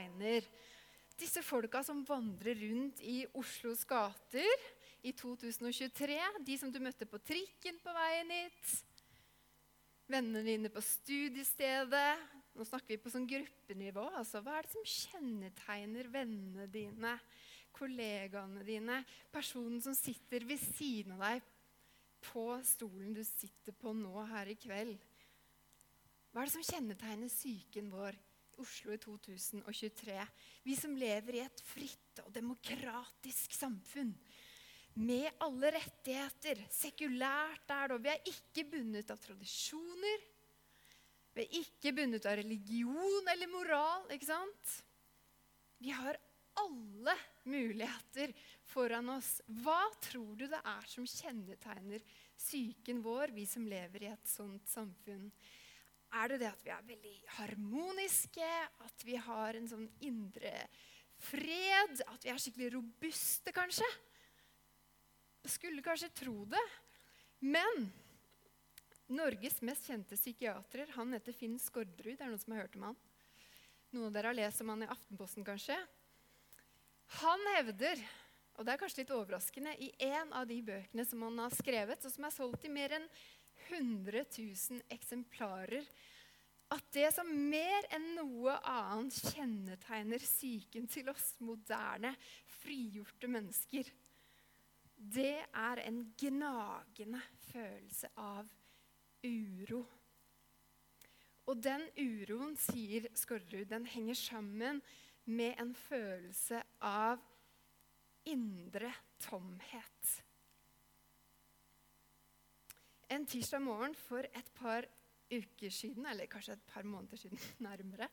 kjennetegner disse folka som vandrer rundt i Oslos gater i 2023? De som du møtte på trikken på veien hit. Vennene dine på studiestedet. Nå snakker vi på sånn gruppenivå. altså Hva er det som kjennetegner vennene dine, kollegaene dine, personen som sitter ved siden av deg på stolen du sitter på nå her i kveld? Hva er det som kjennetegner psyken vår Oslo i 2023? Vi som lever i et fritt og demokratisk samfunn. Med alle rettigheter. Sekulært er det, og vi er ikke bundet av tradisjoner. Vi er ikke bundet av religion eller moral. ikke sant? Vi har alle muligheter foran oss. Hva tror du det er som kjennetegner psyken vår, vi som lever i et sånt samfunn? Er det det at vi er veldig harmoniske, at vi har en sånn indre fred, at vi er skikkelig robuste, kanskje? Jeg skulle kanskje tro det. Men Norges mest kjente psykiater han heter Finn Skårderud. Det er noen som har hørt om han? Noen av dere har lest om han i Aftenposten, kanskje? Han hevder, og det er kanskje litt overraskende, i en av de bøkene som han har skrevet, og som er solgt i mer enn 100 000 eksemplarer, at det som mer enn noe annet kjennetegner psyken til oss moderne, frigjorte mennesker, det er en gnagende følelse av uro. Og den uroen, sier Skårderud, den henger sammen med en følelse av indre tomhet. En tirsdag morgen for et par uker siden, eller kanskje et par måneder siden, nærmere,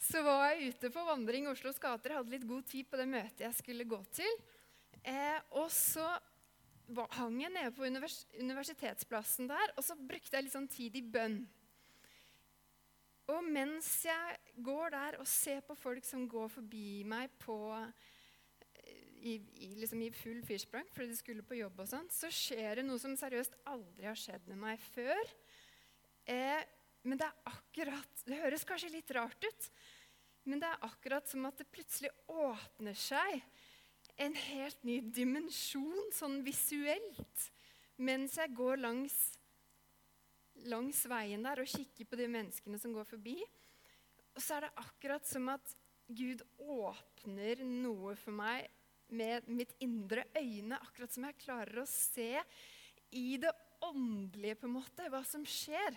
så var jeg ute på vandring i Oslos gater. Hadde litt god tid på det møtet jeg skulle gå til. Eh, og så hang jeg nede på univers universitetsplassen der, og så brukte jeg litt sånn tid i bønn. Og mens jeg går der og ser på folk som går forbi meg på, i, i, liksom i full firsprang fordi de skulle på jobb, og sånn, så skjer det noe som seriøst aldri har skjedd med meg før. Eh, men det er akkurat Det høres kanskje litt rart ut, men det er akkurat som at det plutselig åpner seg en helt ny dimensjon sånn visuelt mens jeg går langs, langs veien der og kikker på de menneskene som går forbi. Og så er det akkurat som at Gud åpner noe for meg med mitt indre øyne. Akkurat som jeg klarer å se i det åndelige på en måte hva som skjer.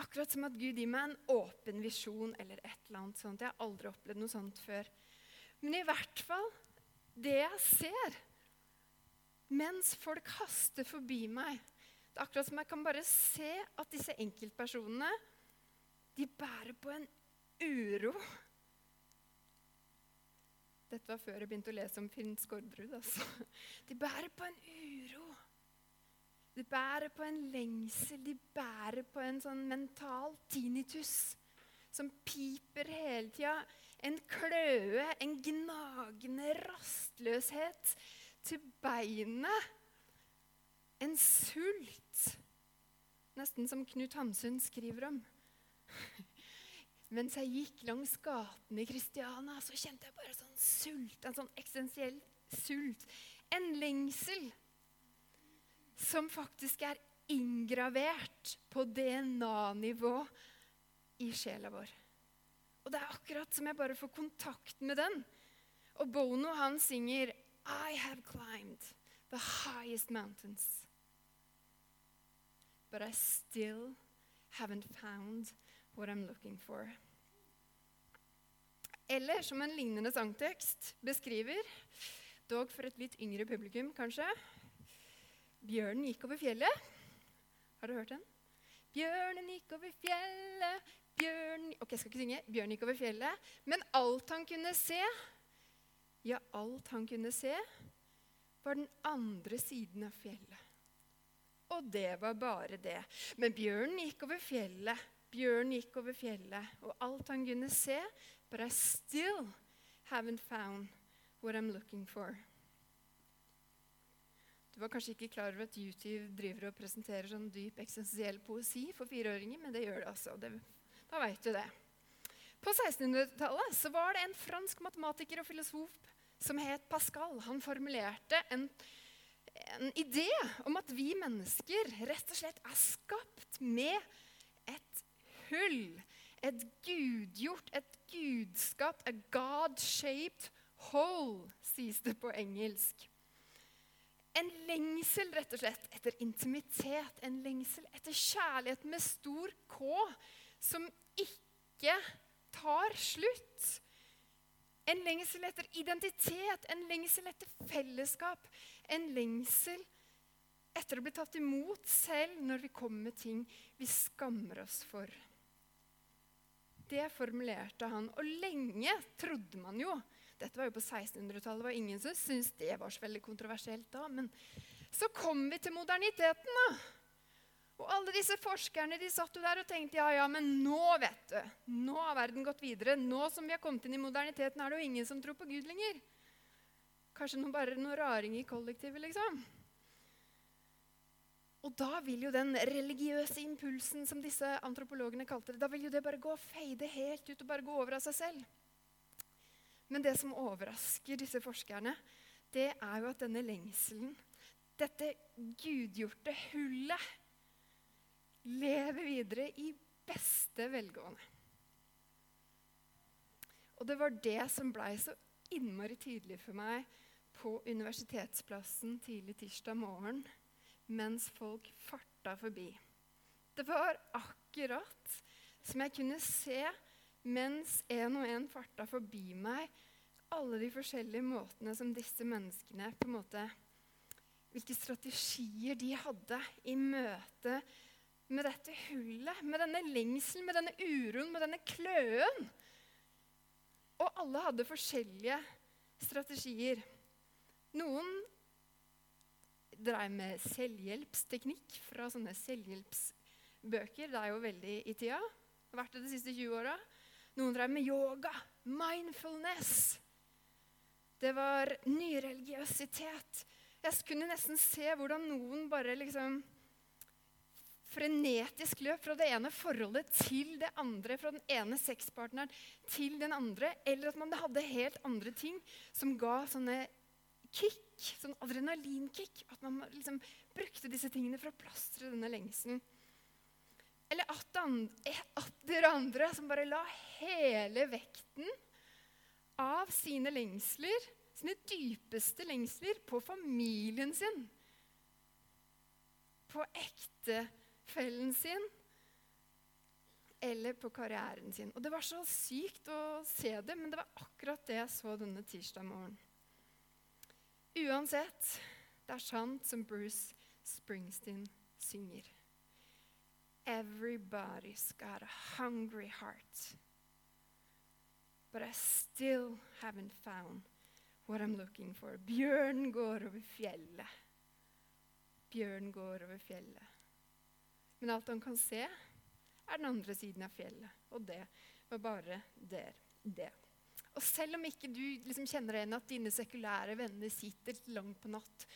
Akkurat som at Gud gir meg en åpen visjon eller et eller annet sånt. Jeg har aldri opplevd noe sånt før. Men i hvert fall det jeg ser mens folk haster forbi meg. Det er akkurat som jeg kan bare se at disse enkeltpersonene de bærer på en uro. Dette var før jeg begynte å lese om Finn Skårderud. Altså. De bærer på en uro. De bærer på en lengsel. De bærer på en sånn mental tinnitus som piper hele tida en kløe, en gnagende rastløshet til beinet. En sult. Nesten som Knut Hamsun skriver om. Mens jeg gikk langs gatene i Kristiania, så kjente jeg bare sult. En sånn eksistensiell sult. En lengsel som faktisk er inngravert på DNA-nivå i sjela vår. Og det er akkurat som jeg bare får kontakt med den. Og Bono han synger I have climbed the highest mountains. But I still haven't found what I'm looking for. Eller som en lignende sangtekst beskriver, dog for et litt yngre publikum kanskje Bjørnen gikk over fjellet. Har du hørt den? Bjørnen gikk over fjellet, Bjørn Ok, jeg skal ikke synge. Bjørnen gikk over fjellet. Men alt han kunne se, ja, alt han kunne se, var den andre siden av fjellet. Og det var bare det. Men bjørnen gikk over fjellet. Bjørnen gikk over fjellet, og alt han kunne se, but I still haven't found what I'm looking for. Du var kanskje ikke klar over at YouTube driver og presenterer sånn dyp eksistensiell poesi for fireåringer, men det gjør det altså. Det, da veit du det. På 1600-tallet var det en fransk matematiker og filosof som het Pascal. Han formulerte en, en idé om at vi mennesker rett og slett er skapt med et hull. Et gudgjort, et gudskapt, a God-shaped hole, sies det på engelsk. En lengsel rett og slett etter intimitet, en lengsel etter kjærlighet med stor K, som ikke tar slutt. En lengsel etter identitet, en lengsel etter fellesskap. En lengsel etter å bli tatt imot selv når vi kommer med ting vi skammer oss for. Det formulerte han. Og lenge trodde man jo Dette var jo på 1600-tallet. og ingen som syntes det var så veldig kontroversielt da. Men så kom vi til moderniteten, da. Og alle disse forskerne de satt jo der og tenkte ja, ja, men nå vet du, nå har verden gått videre. Nå som vi har kommet inn i moderniteten, er det jo ingen som tror på Gud lenger. Kanskje noen, bare noen raringer i kollektivet, liksom. Og da vil jo den religiøse impulsen som disse antropologene kalte det, da vil jo det bare gå og feide helt ut og bare gå over av seg selv. Men det som overrasker disse forskerne, det er jo at denne lengselen, dette gudgjorte hullet, lever videre i beste velgående. Og det var det som blei så innmari tydelig for meg på universitetsplassen tidlig tirsdag morgen mens folk farta forbi. Det var akkurat som jeg kunne se mens en og en farta forbi meg, alle de forskjellige måtene som disse menneskene på en måte Hvilke strategier de hadde i møte med dette hullet, med denne lengselen, med denne uroen, med denne kløen. Og alle hadde forskjellige strategier. Noen dreiv med selvhjelpsteknikk fra sånne selvhjelpsbøker. Det er jo veldig i tida. Vært det de siste 20 åra. Noen dreiv med yoga, mindfulness. Det var nyreligiøsitet. Jeg kunne nesten se hvordan noen bare liksom frenetisk løp fra det ene forholdet til det andre, fra den ene sexpartneren til den andre, eller at man hadde helt andre ting som ga sånne kick sånn adrenalinkick. At man liksom brukte disse tingene for å plastre denne lengselen. Eller at dere andre som bare la hele vekten av sine lengsler, sine dypeste lengsler, på familien sin. På ektefellen sin eller på karrieren sin. Og Det var så sykt å se det, men det var akkurat det jeg så denne tirsdag morgen. Uansett, det er sant som Bruce Springsteen synger. Everybody's got a hungry heart. But I still haven't found what I'm looking for. Bjørn går over fjellet. Bjørn går over fjellet. Men alt han kan se, er den andre siden av fjellet. Og det var bare der, det. Og selv om ikke du liksom kjenner deg igjen at dine sekulære venner sitter langt på natt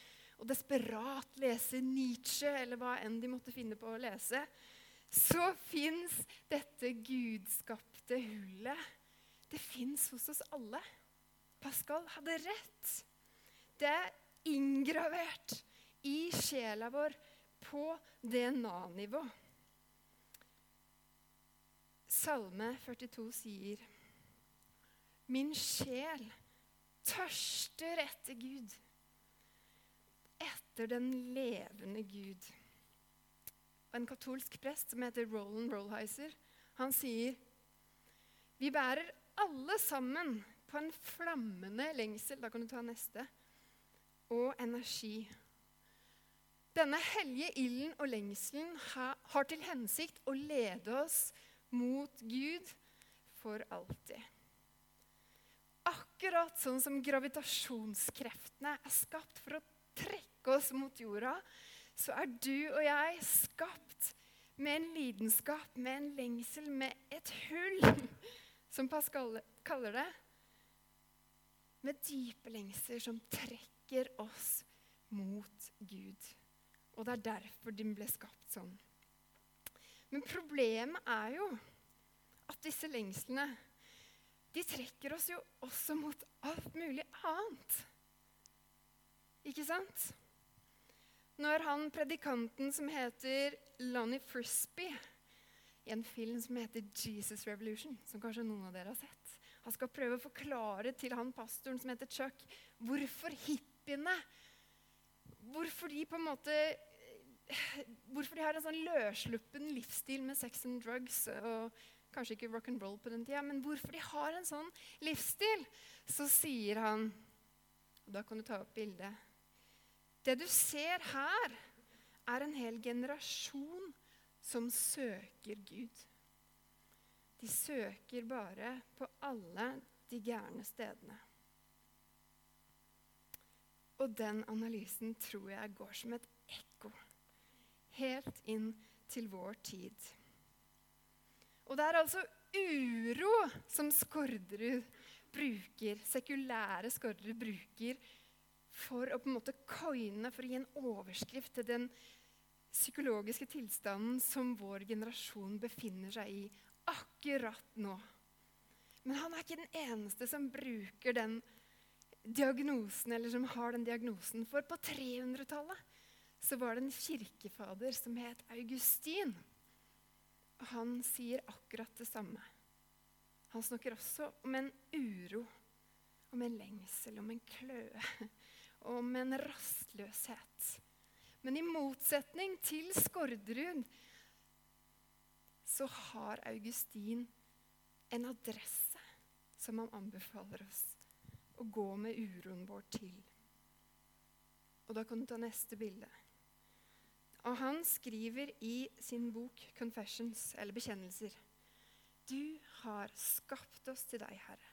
og desperat leser Nietzsche eller hva enn de måtte finne på å lese, så fins dette gudskapte hullet. Det fins hos oss alle. Pascal hadde rett. Det er inngravert i sjela vår på DNA-nivå. Salme 42 sier Min sjel tørster etter Gud, etter den levende Gud. Og En katolsk prest som heter Roland Rollheiser, han sier vi bærer alle sammen på en flammende lengsel Da kan du ta neste. Og energi. Denne hellige ilden og lengselen har til hensikt å lede oss mot Gud for alltid. Akkurat sånn som gravitasjonskreftene er skapt for å trekke oss mot jorda, så er du og jeg skapt med en lidenskap, med en lengsel, med et hull, som Pascal kaller det. med dype lengsler som trekker oss mot Gud. Og det er derfor den ble skapt sånn. Men problemet er jo at disse lengslene de trekker oss jo også mot alt mulig annet. Ikke sant? Når han predikanten som heter Lonnie Frisbee i en film som heter 'Jesus Revolution', som kanskje noen av dere har sett. Han skal prøve å forklare til han pastoren som heter Chuck, hvorfor hippiene Hvorfor de på en måte Hvorfor de har en sånn løssluppen livsstil med sex and drugs og kanskje ikke rock and roll på den tida, men hvorfor de har en sånn livsstil, så sier han og Da kan du ta opp bildet. Det du ser her, er en hel generasjon som søker Gud. De søker bare på alle de gærne stedene. Og den analysen tror jeg går som et ekko helt inn til vår tid. Og det er altså uro som Skårderud bruker, sekulære Skårderud bruker for å på en måte coine, for å gi en overskrift til den psykologiske tilstanden som vår generasjon befinner seg i akkurat nå. Men han er ikke den eneste som bruker den diagnosen, eller som har den diagnosen. For på 300-tallet så var det en kirkefader som het Augustin. Og han sier akkurat det samme. Han snakker også om en uro, om en lengsel, om en kløe, om en rastløshet. Men i motsetning til Skårderud så har Augustin en adresse som han anbefaler oss å gå med uroen vår til. Og da kan du ta neste bilde. Og han skriver i sin bok 'Confessions', eller 'Bekjennelser', Du har skapt oss til deg, Herre.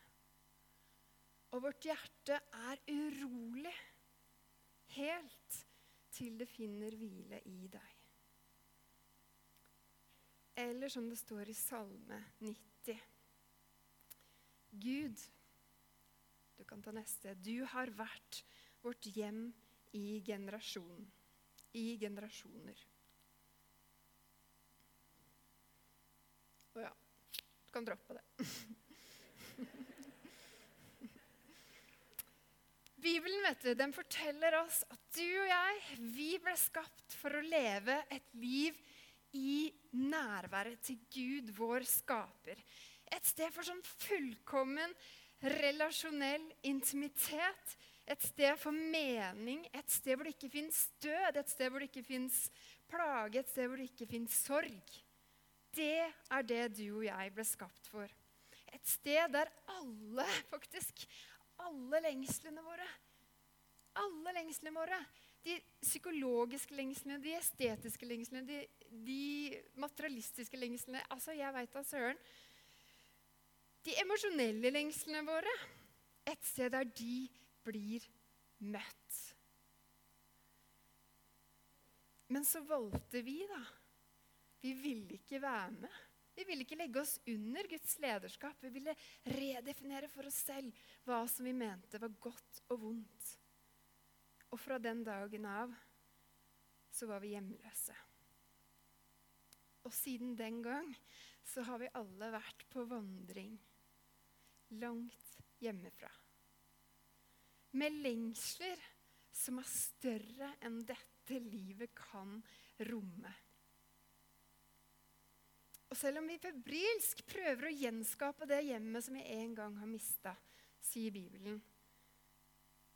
Og vårt hjerte er urolig, helt til det finner hvile i deg. Eller som det står i Salme 90. Gud, du kan ta neste, du har vært vårt hjem i generasjon, i generasjoner. Å ja, du kan droppe det. Bibelen vet du, den forteller oss at du og jeg vi ble skapt for å leve et liv i nærværet til Gud, vår skaper. Et sted for sånn fullkommen relasjonell intimitet. Et sted for mening, et sted hvor det ikke fins død, et sted hvor det ikke fins plage, et sted hvor det ikke fins sorg. Det er det du og jeg ble skapt for. Et sted der alle, faktisk, alle lengslene våre. Alle lengslene våre. De psykologiske lengslene, de estetiske lengslene, de, de materialistiske lengslene. Altså, jeg veit da søren. De emosjonelle lengslene våre. Et sted der de blir møtt. Men så valgte vi, da. Vi ville ikke være med. Vi ville ikke legge oss under Guds lederskap. Vi ville redefinere for oss selv hva som vi mente var godt og vondt. Og fra den dagen av så var vi hjemløse. Og siden den gang så har vi alle vært på vandring langt hjemmefra. Med lengsler som er større enn dette livet kan romme. Og selv om vi febrilsk prøver å gjenskape det hjemmet som vi en gang har mista, sier Bibelen,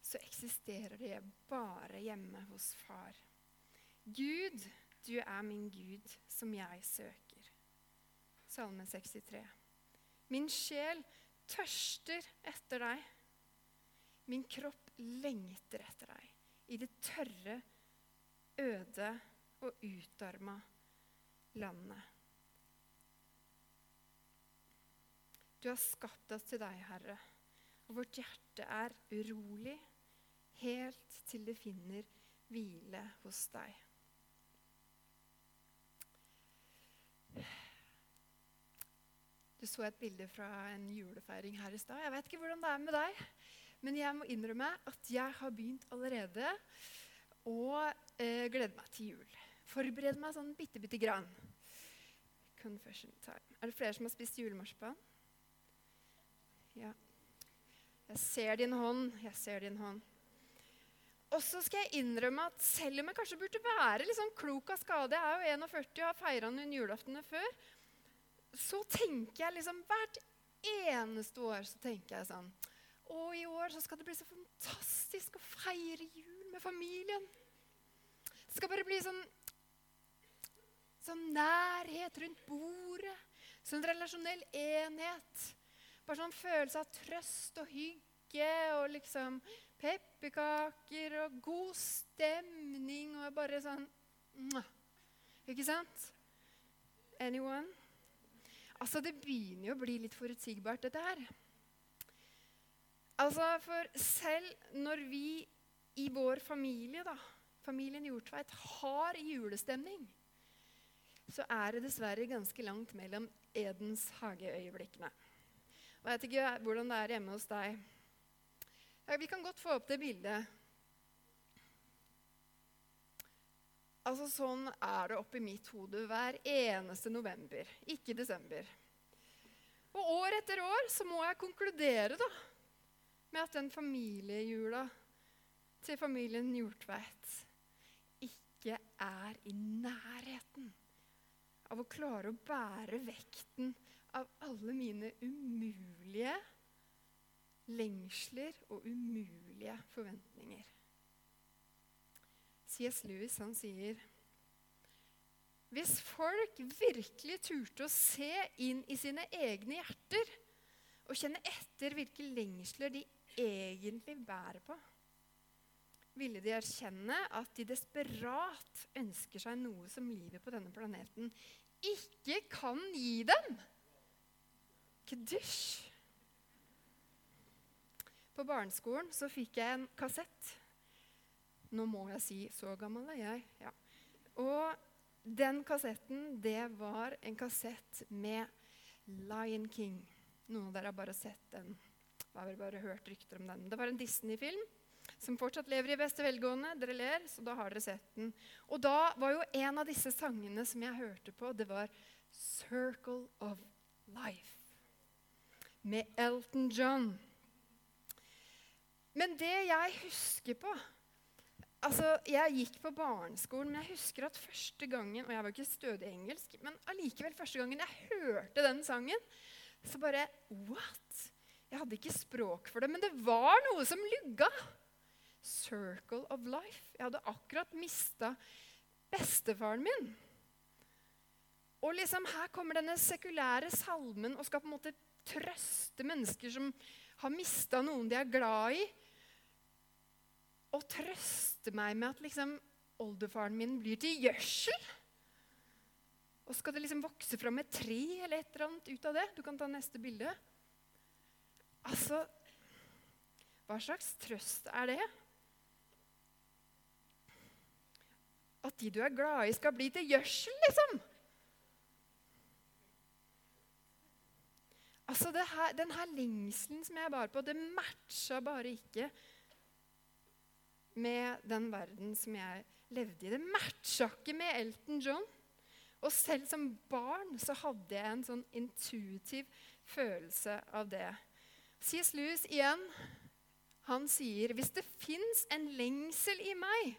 så eksisterer det bare hjemme hos far. Gud, du er min Gud, som jeg søker. Salme 63. Min sjel tørster etter deg. Min kropp lengter etter deg i det tørre, øde og utarma landet. Du har skapt oss til deg, Herre, og vårt hjerte er urolig helt til det finner hvile hos deg. Du så et bilde fra en julefeiring her i stad. Jeg vet ikke hvordan det er med deg, Men jeg må innrømme at jeg har begynt allerede å eh, glede meg til jul. Forberede meg sånn bitte, bitte grann. Confession time. Er det flere som har spist julemarsipan? Ja. Jeg ser din hånd. Jeg ser din hånd. Og så skal jeg innrømme at selv om jeg kanskje burde være sånn klok av skade Jeg er jo 41 og har feira noen julaftene før. Så tenker jeg liksom hvert eneste år så tenker jeg sånn Å, i år så skal det bli så fantastisk å feire jul med familien. Det skal bare bli sånn, sånn nærhet rundt bordet. Sånn relasjonell enhet. Bare sånn følelse av trøst og hygge og liksom pepperkaker og god stemning og bare sånn Ikke sant? Anyone? Altså, det begynner jo å bli litt forutsigbart, dette her. Altså, For selv når vi i vår familie, da, familien Hjortveit, har julestemning, så er det dessverre ganske langt mellom Edens hageøyeblikkene. Jeg vet ikke hvordan det er hjemme hos deg. Ja, vi kan godt få opp det bildet. Altså, Sånn er det oppi mitt hode hver eneste november, ikke desember. Og år etter år så må jeg konkludere da, med at den familiejula til familien Hjortveit ikke er i nærheten av å klare å bære vekten av alle mine umulige lengsler og umulige forventninger. C.S. Lewis han sier hvis folk virkelig turte å se inn i sine egne hjerter og kjenne etter hvilke lengsler de egentlig bærer på, ville de erkjenne at de desperat ønsker seg noe som livet på denne planeten ikke kan gi dem. Kedusj! På barneskolen så fikk jeg en kassett. Nå må jeg si så gammel er jeg. Ja. Og den kassetten, det var en kassett med Lion King. Noen av dere har bare sett den. Jeg har vel bare hørt rykter om den. Det var en Disney-film som fortsatt lever i beste velgående. Dere ler, så da har dere sett den. Og da var jo en av disse sangene som jeg hørte på, det var 'Circle of Life' med Elton John. Men det jeg husker på Altså, Jeg gikk på barneskolen, men jeg husker at første gangen Og jeg var ikke stødig engelsk, men allikevel første gangen jeg hørte den sangen, så bare What? Jeg hadde ikke språk for det, men det var noe som lugga. Circle of life. Jeg hadde akkurat mista bestefaren min. Og liksom her kommer denne sekulære salmen og skal på en måte trøste mennesker som har mista noen de er glad i. Og trøste meg med at liksom oldefaren min blir til gjødsel. Og skal det liksom vokse fram et tre eller et eller annet ut av det? Du kan ta neste bilde. Altså Hva slags trøst er det? At de du er glad i, skal bli til gjødsel, liksom? Altså, her, Den her lengselen som jeg bar på, det matcha bare ikke med den verden som jeg levde i. Det matcha ikke med Elton John. Og selv som barn så hadde jeg en sånn intuitiv følelse av det. C.S. Lewis igjen, han sier hvis det fins en lengsel i meg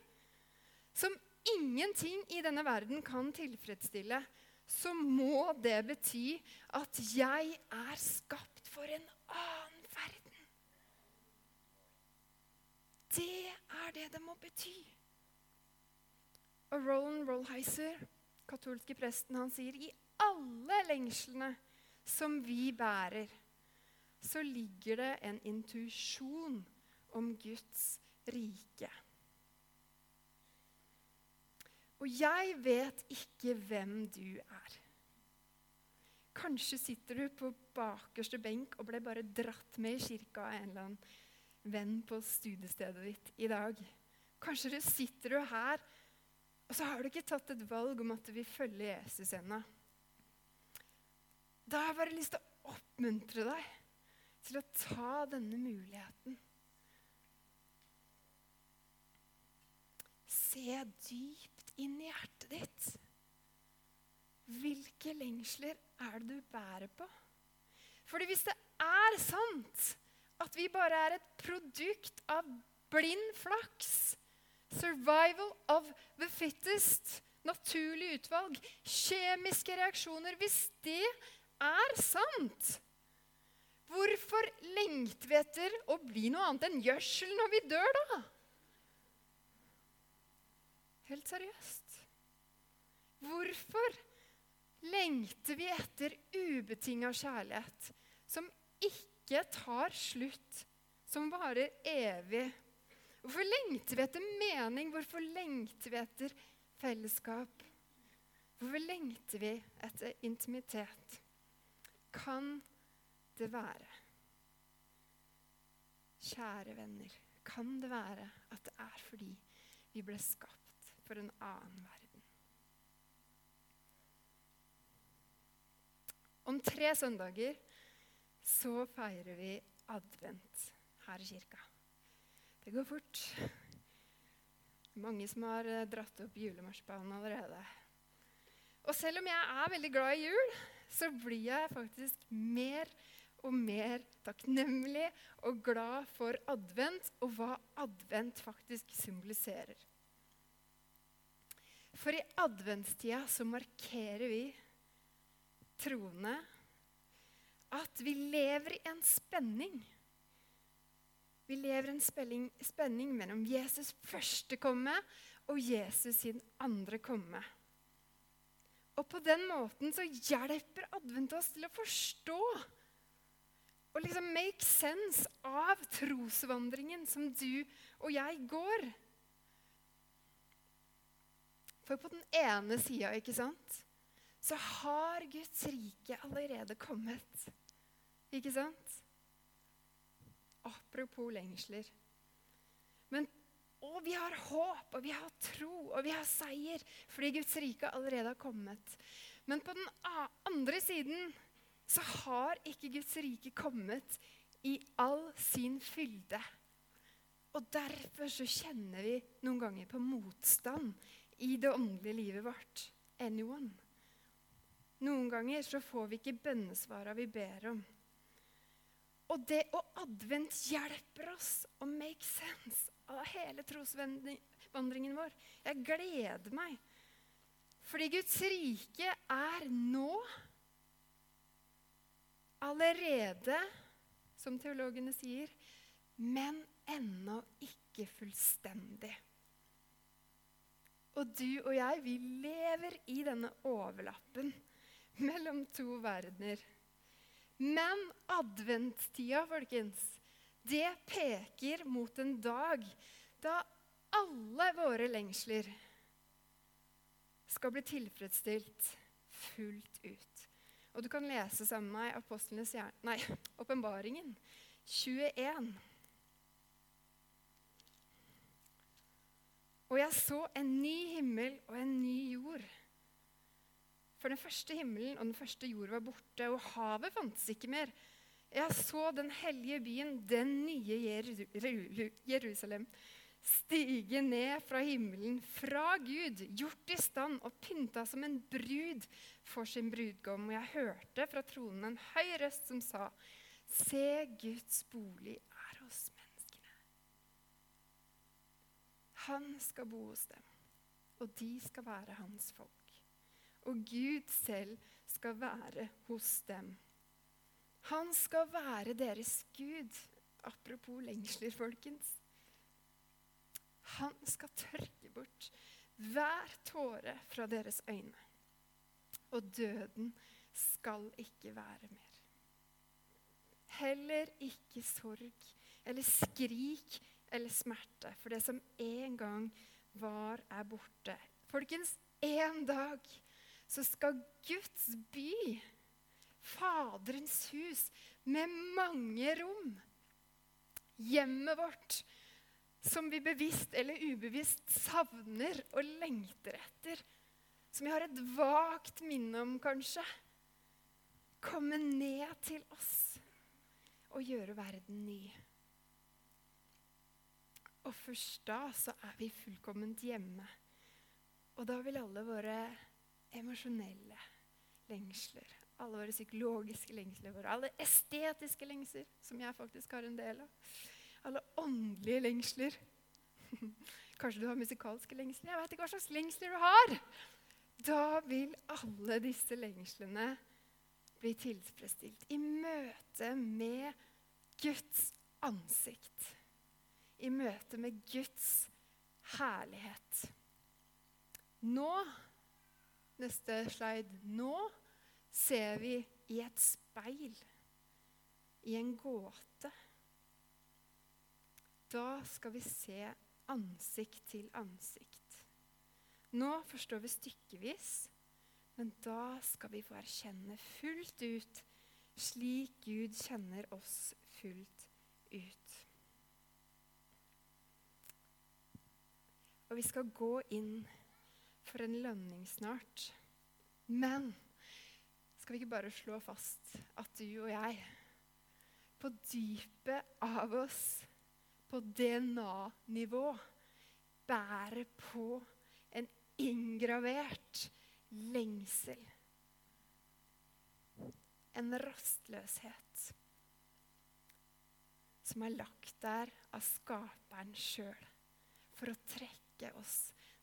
som ingenting i denne verden kan tilfredsstille, så må det bety at jeg er skapt for en annen verden. Det er det det må bety. Og Roland Rollheiser, katolske presten, han sier i alle lengslene som vi bærer, så ligger det en intuisjon om Guds rike. Og jeg vet ikke hvem du er. Kanskje sitter du på bakerste benk og ble bare dratt med i kirka av en eller annen venn på studiestedet ditt i dag. Kanskje du sitter du her, og så har du ikke tatt et valg om at du vil følge Jesus ennå. Da har jeg bare lyst til å oppmuntre deg til å ta denne muligheten. Se dypt inn i hjertet ditt. Hvilke lengsler er det du bærer på? Fordi hvis det er sant at vi bare er et produkt av blind flaks, survival of the fittest, naturlig utvalg, kjemiske reaksjoner Hvis det er sant, hvorfor lengter vi etter å bli noe annet enn gjødsel når vi dør, da? Helt seriøst. Hvorfor lengter vi etter ubetinga kjærlighet som ikke tar slutt, som varer evig? Hvorfor lengter vi etter mening? Hvorfor lengter vi etter fellesskap? Hvorfor lengter vi etter intimitet? Kan det være Kjære venner, kan det være at det er fordi vi ble skapt for en annen verden? Om tre søndager så feirer vi advent her i kirka. Det går fort. Mange som har eh, dratt opp julemarsjbanen allerede. Og selv om jeg er veldig glad i jul, så blir jeg faktisk mer og mer takknemlig og glad for advent og hva advent faktisk symboliserer. For i adventstida så markerer vi troende at vi lever i en spenning. Vi lever i en spenning, spenning mellom Jesus' første komme og Jesus sin andre komme. Og på den måten så hjelper advent oss til å forstå og liksom make sense av trosvandringen som du og jeg går. For på den ene sida, ikke sant, så har Guds rike allerede kommet. Ikke sant? Apropos lengsler. Men, og vi har håp, og vi har tro, og vi har seier fordi Guds rike allerede har kommet. Men på den andre siden så har ikke Guds rike kommet i all sin fylde. Og derfor så kjenner vi noen ganger på motstand i det åndelige livet vårt. Anyone? Noen ganger så får vi ikke bønnesvara vi ber om. Og det å advent hjelper oss å make sense av hele trosvandringen vår. Jeg gleder meg. Fordi Guds rike er nå allerede, som teologene sier, men ennå ikke fullstendig. Og du og jeg, vi lever i denne overlappen mellom to verdener. Men adventstida, folkens, det peker mot en dag da alle våre lengsler skal bli tilfredsstilt fullt ut. Og du kan lese sammen med meg Apostlenes Nei, Åpenbaringen 21. Og jeg så en ny himmel og en ny jord. For den første himmelen og den første jord var borte, og havet fantes ikke mer. Jeg så den hellige byen, den nye Jerusalem, stige ned fra himmelen, fra Gud, gjort i stand og pynta som en brud for sin brudgom. Og jeg hørte fra tronen en høy røst som sa, Se, Guds bolig er hos menneskene. Han skal bo hos dem, og de skal være hans folk og Gud selv skal være hos dem. Han skal være deres Gud. Apropos lengsler, folkens. Han skal tørke bort hver tåre fra deres øyne. Og døden skal ikke være mer. Heller ikke sorg eller skrik eller smerte, for det som en gang var, er borte. Folkens, en dag så skal Guds by, Faderens hus, med mange rom, hjemmet vårt, som vi bevisst eller ubevisst savner og lengter etter, som vi har et vagt minne om, kanskje, komme ned til oss og gjøre verden ny. Og først da så er vi fullkomment hjemme. Og da vil alle våre emosjonelle lengsler, alle våre psykologiske lengsler, våre alle estetiske lengsler, som jeg faktisk har en del av, alle åndelige lengsler Kanskje du har musikalske lengsler? Jeg vet ikke hva slags lengsler du har. Da vil alle disse lengslene bli tilfredsstilt i møte med Guds ansikt. I møte med Guds herlighet. Nå Neste slide. Nå ser vi i et speil, i en gåte. Da skal vi se ansikt til ansikt. Nå forstår vi stykkevis, men da skal vi få erkjenne fullt ut slik Gud kjenner oss fullt ut. Og vi skal gå inn for en lønning snart. Men skal vi ikke bare slå fast at du og jeg, på dypet av oss, på DNA-nivå, bærer på en inngravert lengsel. En rastløshet som er lagt der av skaperen sjøl for å trekke oss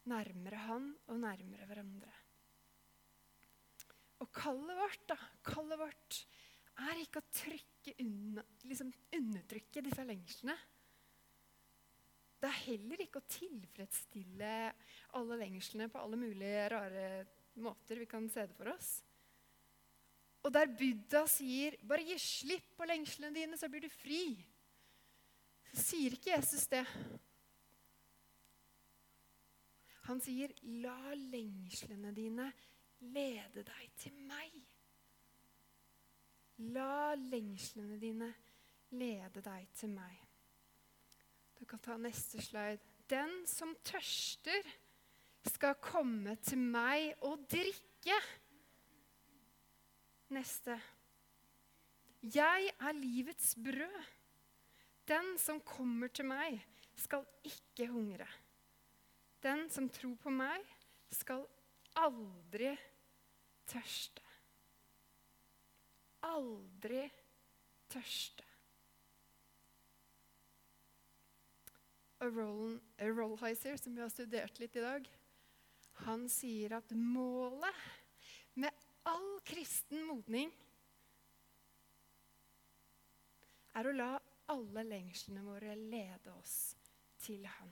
nærmere han og nærmere hverandre. Og kallet vårt, da, kallet vårt er ikke å trykke unna, liksom undertrykke disse lengslene. Det er heller ikke å tilfredsstille alle lengslene på alle mulige rare måter vi kan se det for oss. Og der Buddha sier 'bare gi slipp på lengslene dine, så blir du fri', så sier ikke Jesus det. Han sier, 'La lengslene dine lede deg til meg'. La lengslene dine lede deg til meg. Du kan ta neste slide. Den som tørster, skal komme til meg og drikke. Neste. Jeg er livets brød. Den som kommer til meg, skal ikke hungre. Den som tror på meg, skal aldri tørste. Aldri tørste. Rollheiser, som vi har studert litt i dag, han sier at målet med all kristen modning er å la alle lengslene våre lede oss til Han.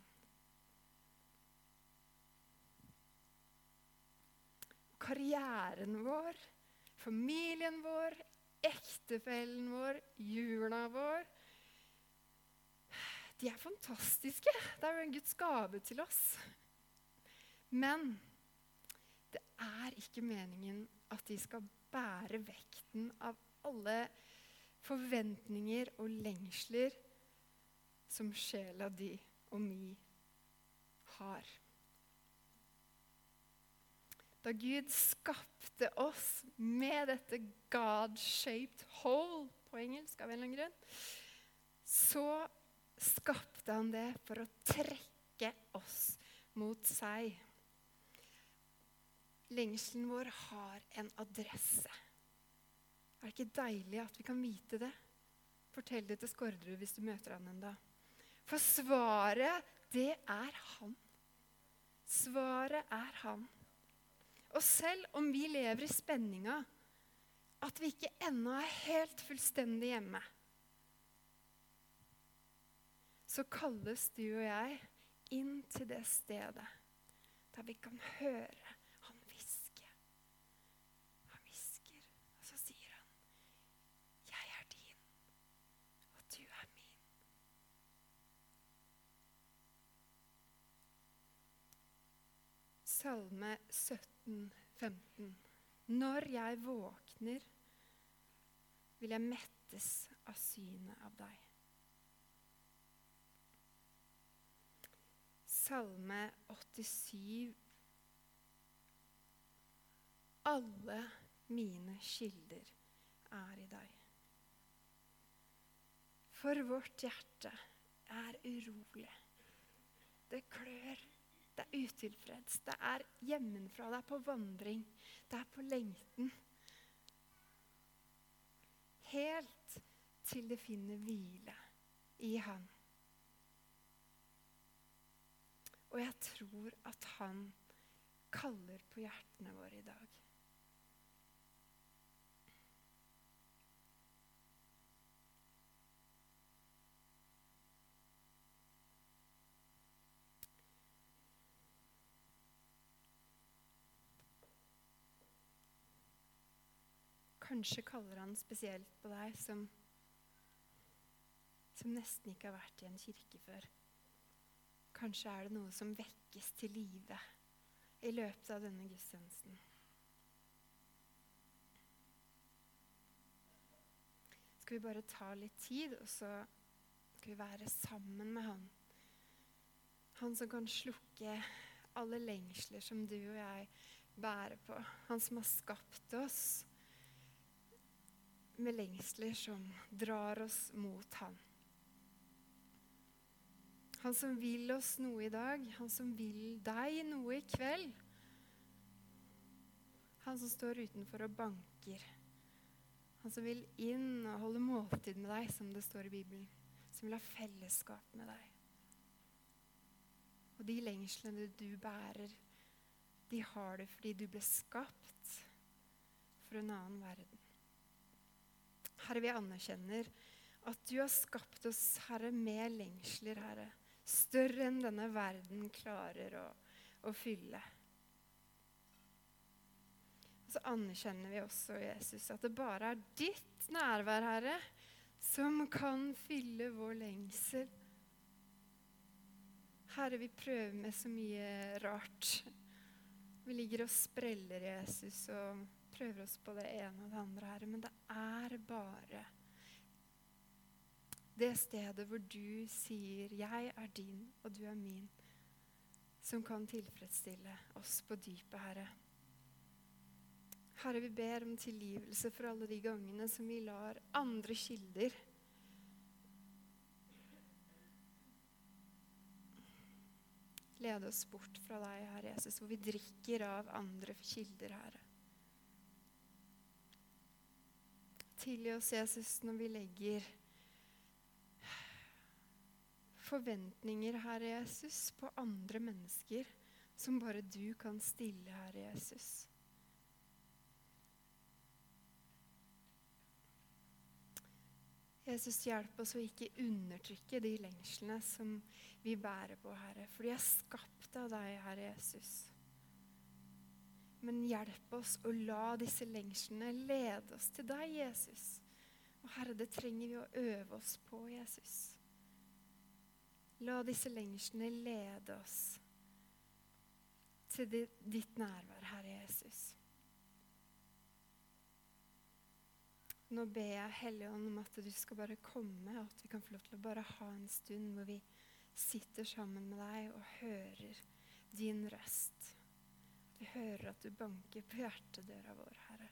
karrieren vår, familien vår, ektefellen vår, jula vår De er fantastiske. Det er jo en Guds gave til oss. Men det er ikke meningen at de skal bære vekten av alle forventninger og lengsler som sjela di og mi har. Da Gud skapte oss med dette God-shaped hole på engelsk av en eller annen grunn, så skapte han det for å trekke oss mot seg. Lengselen vår har en adresse. Er det ikke deilig at vi kan vite det? Fortell det til Skårderud hvis du møter han en dag. For svaret, det er han. Svaret er han. Og selv om vi lever i spenninga, at vi ikke ennå er helt fullstendig hjemme, så kalles du og jeg inn til det stedet der vi kan høre han hviske. Han hvisker, og så sier han, 'Jeg er din, og du er min'. Salme 17. 15. Når jeg våkner, vil jeg mettes av synet av deg. Salme 87. Alle mine kilder er i deg. For vårt hjerte er urolig Det klør. Det er utilfreds. Det er hjemmefra. Det er på vandring. Det er på lengten. Helt til det finner hvile i Han. Og jeg tror at Han kaller på hjertene våre i dag. Kanskje kaller han spesielt på deg som, som nesten ikke har vært i en kirke før. Kanskje er det noe som vekkes til live i løpet av denne gudstjenesten. Skal vi bare ta litt tid, og så skal vi være sammen med Han. Han som kan slukke alle lengsler som du og jeg bærer på. Han som har skapt oss med lengsler som drar oss mot Han. Han som vil oss noe i dag, han som vil deg noe i kveld. Han som står utenfor og banker. Han som vil inn og holde måltid med deg, som det står i Bibelen. Som vil ha fellesskap med deg. Og de lengslene du bærer, de har du fordi du ble skapt for en annen verden. Herre, vi anerkjenner at du har skapt oss, Herre, med lengsler, Herre. Større enn denne verden klarer å, å fylle. Og så anerkjenner vi også, Jesus, at det bare er ditt nærvær, Herre, som kan fylle vår lengsel. Herre, vi prøver med så mye rart. Vi ligger og spreller, Jesus, og prøver oss på det ene og det andre, Herre, men det er bare det stedet hvor du sier 'Jeg er din, og du er min', som kan tilfredsstille oss på dypet, Herre. Herre, vi ber om tilgivelse for alle de gangene som vi lar andre kilder lede oss bort fra deg, Herre Jesus, hvor vi drikker av andre kilder, Herre. Tilgi oss, Jesus, når vi legger forventninger, Herre Jesus, på andre mennesker som bare du kan stille, Herre Jesus. Jesus, hjelp oss å ikke undertrykke de lengslene som vi bærer på, Herre, for de er skapt av deg, Herre Jesus. Men hjelp oss å la disse lengslene lede oss til deg, Jesus. Og Herre, det trenger vi å øve oss på, Jesus. La disse lengslene lede oss til ditt nærvær, Herre Jesus. Nå ber jeg Helligånd om at du skal bare komme, og at vi kan få lov til å bare ha en stund hvor vi sitter sammen med deg og hører din røst. Vi hører at du banker på hjertedøra vår, Herre.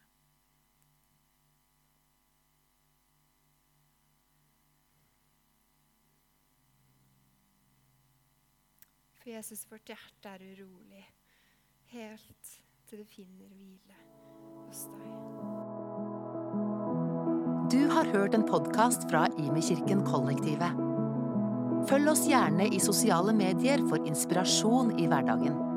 For Jesus, vårt hjerte er urolig helt til det finner hvile hos deg. Du har hørt en podkast fra Imekirken Kollektivet. Følg oss gjerne i sosiale medier for inspirasjon i hverdagen.